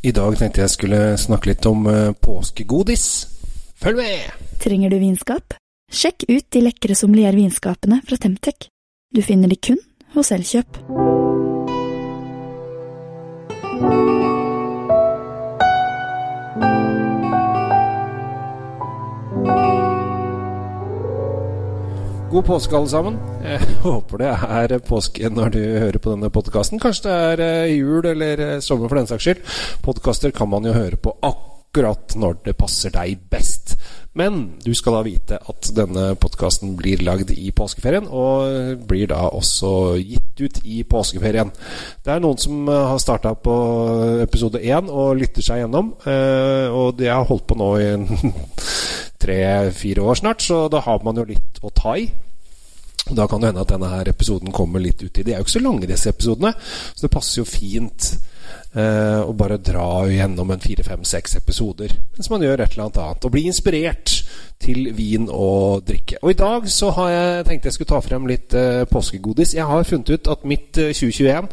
I dag tenkte jeg skulle snakke litt om uh, påskegodis. Følg med! Trenger du vinskap? Sjekk ut de lekre sommeliervinskapene fra Temtec. Du finner de kun hos Elkjøp. God påske, alle sammen. Jeg håper det er påske når du hører på denne podkasten. Kanskje det er eh, jul eller eh, sommer for den saks skyld. Podkaster kan man jo høre på akkurat når det passer deg best. Men du skal da vite at denne podkasten blir lagd i påskeferien, og blir da også gitt ut i påskeferien. Det er noen som eh, har starta på episode én og lytter seg gjennom, og det har holdt på nå i tre-fire år snart, så da har man jo litt å ta i. Da kan det hende at denne her episoden kommer litt uti. De er jo ikke så lange, disse episodene, så det passer jo fint eh, og bare dra gjennom en fire-fem-seks episoder mens man gjør et eller annet annet. Og bli inspirert til vin og drikke. Og i dag så har jeg tenkt jeg skulle ta frem litt eh, påskegodis. Jeg har funnet ut at mitt eh, 2021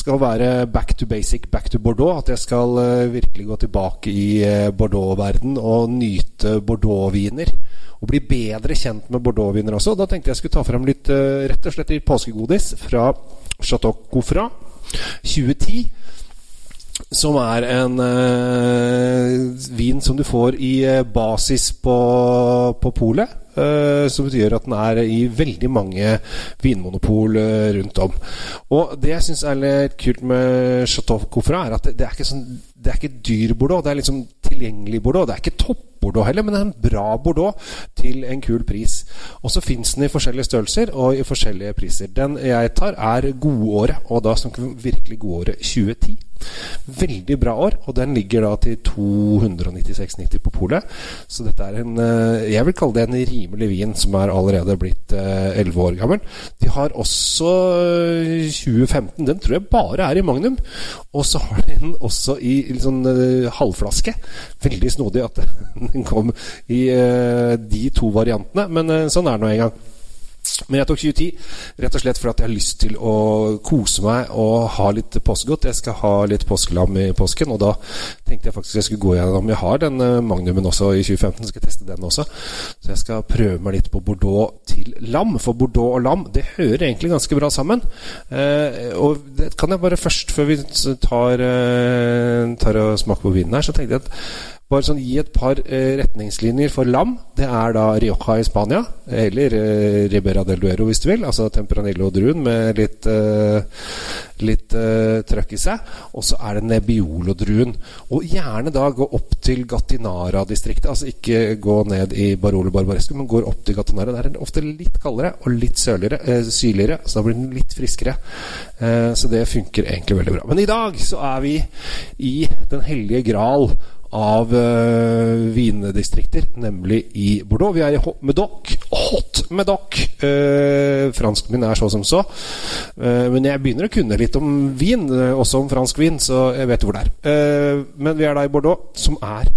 skal være back to basic, back to Bordeaux. At jeg skal virkelig gå tilbake i Bordeaux-verden og nyte Bordeaux-viner og bli bedre kjent med bordeauxviner også. Da tenkte jeg skulle ta frem litt uh, rett og slett litt påskegodis fra Chateau Coffra 2010. Som er en uh, vin som du får i uh, basis på, på polet. Uh, som betyr at den er i veldig mange vinmonopol rundt om. Og det jeg syns er litt kult med Chateau Coffra, er at det, det, er ikke sånn Det dyr bordeaux. Det er liksom tilgjengelig bordeaux. Det er ikke topp bordeaux heller, men det er en bra bordeaux til en kul pris. Og så fins den i forskjellige størrelser og i forskjellige priser. Den jeg tar, er godåret, og da snakker vi virkelig godåret 2010. Veldig bra år, og den ligger da til 296,90 på polet. Så dette er en Jeg vil kalle det en rimelig vin som er allerede blitt 11 år gammel. De har også 2015. Den tror jeg bare er i Magnum. Og så har de den også i, i sånn halvflaske. Veldig snodig at den kom i de to variantene, men sånn er det nå en gang. Men jeg tok 2010 rett og slett fordi jeg har lyst til å kose meg og ha litt påskegodt. Jeg skal ha litt påskelam i påsken, og da tenkte jeg faktisk jeg skulle gå gjennom Jeg har den Magnumen også i 2015, så skal teste den også. Så jeg skal prøve meg litt på Bordeaux til lam. For Bordeaux og lam det hører egentlig ganske bra sammen. Eh, og det kan jeg bare først, før vi tar, eh, tar og smaker på vinen her, så tenkte jeg at bare sånn gi et par eh, retningslinjer for lam. Det er da Rioja i Spania, eller eh, Ribera del Duero hvis du vil. Altså Temperanillo-druen med litt, eh, litt eh, trøkk i seg. Og så er det Nebbiolo-druen. Og gjerne da gå opp til Gatinara-distriktet. Altså ikke gå ned i Barolo Barbaresco, men gå opp til Gatinara. Der er det ofte litt kaldere og litt sørligere, eh, syrligere, så da blir den litt friskere. Eh, så det funker egentlig veldig bra. Men i dag så er vi i Den hellige gral av uh, vindistrikter, nemlig i Bordeaux. Vi er i Medoc. Hot Medoc! Uh, fransken min er så som så. Uh, men jeg begynner å kunne litt om vin, også om fransk vin, så jeg vet hvor det er. men vi er da i Bordeaux, som er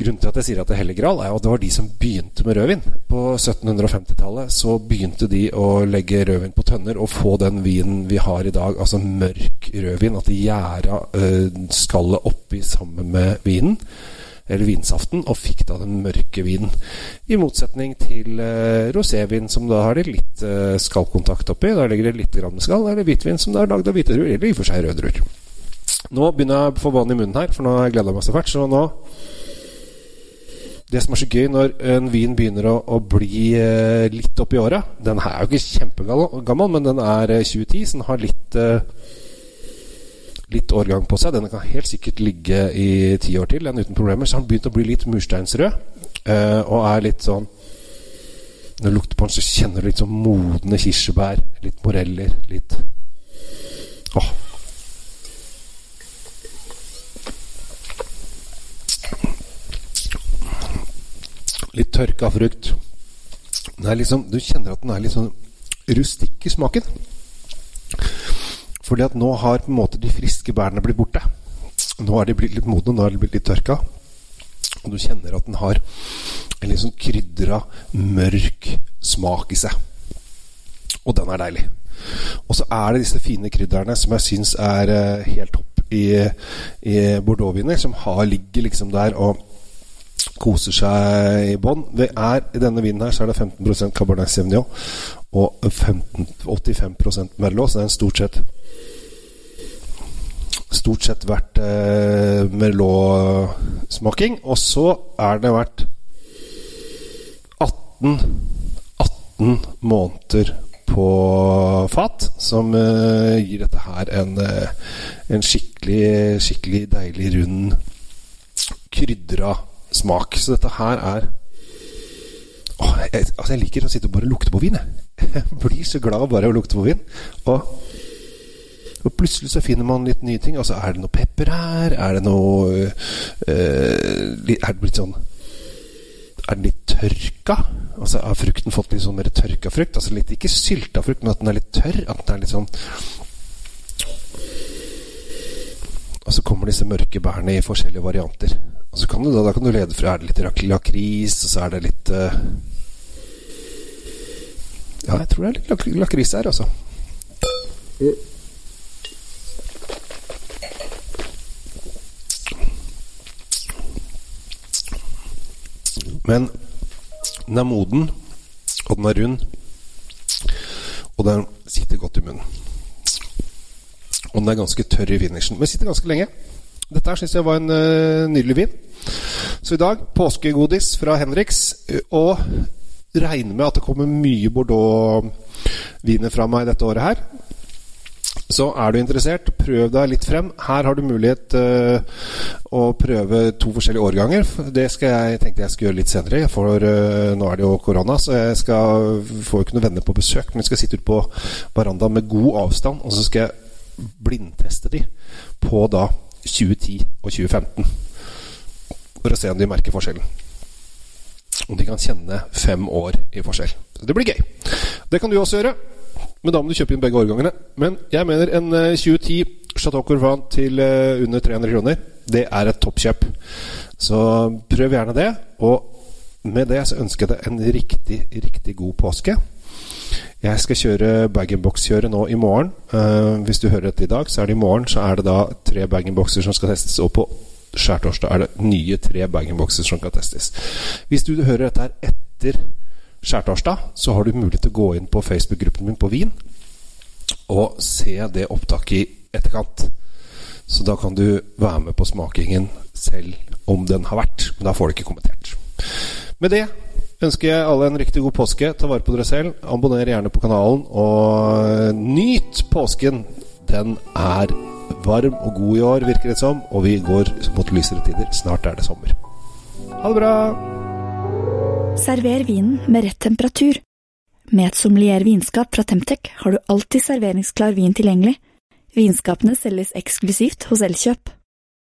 Grunnen til at jeg sier at det er hellig gral, er at det var de som begynte med rødvin. På 1750-tallet så begynte de å legge rødvin på tønner og få den vinen vi har i dag, altså mørk rødvin. At de gjæra øh, skallet oppi sammen med vinen, eller vinsaften, og fikk da den mørke vinen. I motsetning til øh, rosévin, som da har de litt øh, skallkontakt oppi. Da ligger det litt grann med skall. Eller hvitvin, som da er lagd av hvite druer, eller i og for seg røde druer. Nå begynner jeg å få vann i munnen her, for nå har jeg gleda meg så fælt. Så nå det som er så gøy når en vin begynner å, å bli eh, litt oppi åra Den her er jo ikke kjempegammel, men den er eh, 2010, så den har litt eh, Litt årgang på seg. Den kan helt sikkert ligge i ti år til, den uten problemer. Så har den begynt å bli litt mursteinsrød, eh, og er litt sånn Når du lukter på den, så kjenner du litt sånn modne kirsebær, litt moreller, litt Åh, litt tørka frukt. Liksom, du kjenner at den er litt sånn rustikk i smaken. Fordi at nå har på en måte de friske bærene blitt borte. Nå er de blitt litt modne, nå er de blitt litt tørka. Og du kjenner at den har en litt sånn krydra, mørk smak i seg. Og den er deilig. Og så er det disse fine krydderne som jeg syns er uh, helt topp i, i bordeauxviner, som har, ligger liksom der og koser seg i bånn. I denne vinen her så er det 15% Cabernet Sauvignon og 15, 85% Merlot, så det er en stort sett Stort sett vært eh, Merlot-smaking. Og så er det vært 18 18 måneder på fat, som eh, gir dette her en, uh, en skikkelig, skikkelig deilig, rund, krydra smak. Så dette her er Åh, jeg, altså jeg liker å sitte og bare lukte på vin. Jeg blir så glad av bare å lukte på vin. Og, og, plutselig så finner man litt nye ting. Altså, er det noe pepper her? Er det noe øh, Er det blitt sånn Er den litt tørka? Altså Har frukten fått litt sånn mer tørka frukt? Altså litt, Ikke sylta frukt, men at den er litt tørr. At den er litt sånn Og så kommer disse mørke bærene i forskjellige varianter. Så kan du da, da kan du lede fra Er det litt lakris, og så er det litt uh... Ja, jeg tror det er litt lak lakris her, altså. Men den er moden, og den er rund, og den sitter godt i munnen. Og den er ganske tørr i finishen, men sitter ganske lenge. Dette syns jeg var en uh, nydelig vin. Så i dag påskegodis fra Henriks. Og regner med at det kommer mye Bordeaux-viner fra meg dette året her. Så er du interessert, prøv deg litt frem. Her har du mulighet uh, å prøve to forskjellige årganger. Det skal jeg tenkte jeg skal gjøre litt senere, for uh, nå er det jo korona. Så jeg skal får ikke noen venner på besøk, men jeg skal sitte ute på verandaen med god avstand, og så skal jeg blindteste de på da 2010 og 2015. For å se om de merker forskjellen. Om de kan kjenne fem år i forskjell. Det blir gøy. Det kan du også gjøre. Men da må du kjøpe inn begge årgangene. Men jeg mener en 2010 Chateau Courvan til under 300 kroner, det er et toppkjøp. Så prøv gjerne det. Og med det så ønsker jeg deg en riktig, riktig god påske. Jeg skal kjøre bag-in-box-kjøret nå i morgen. Uh, hvis du hører dette i dag, så er det i morgen. Så er det da tre bag-in-boxer som skal testes. Og på skjærtorsdag er det nye tre bag-in-boxer som skal testes. Hvis du hører dette her etter skjærtorsdag, så har du mulighet til å gå inn på Facebook-gruppen min på Wien og se det opptaket i etterkant. Så da kan du være med på smakingen selv om den har vært. Men da får du ikke kommentert. Med det ønsker jeg alle en riktig god påske. Ta vare på dere selv. Abonner gjerne på kanalen, og nyt påsken. Den er varm og god i år, virker det som. Og vi går mot lysere tider. Snart er det sommer. Ha det bra! Server vinen med rett temperatur. Med et sommelier vinskap fra Temtec har du alltid serveringsklar vin tilgjengelig. Vinskapene selges eksklusivt hos Elkjøp.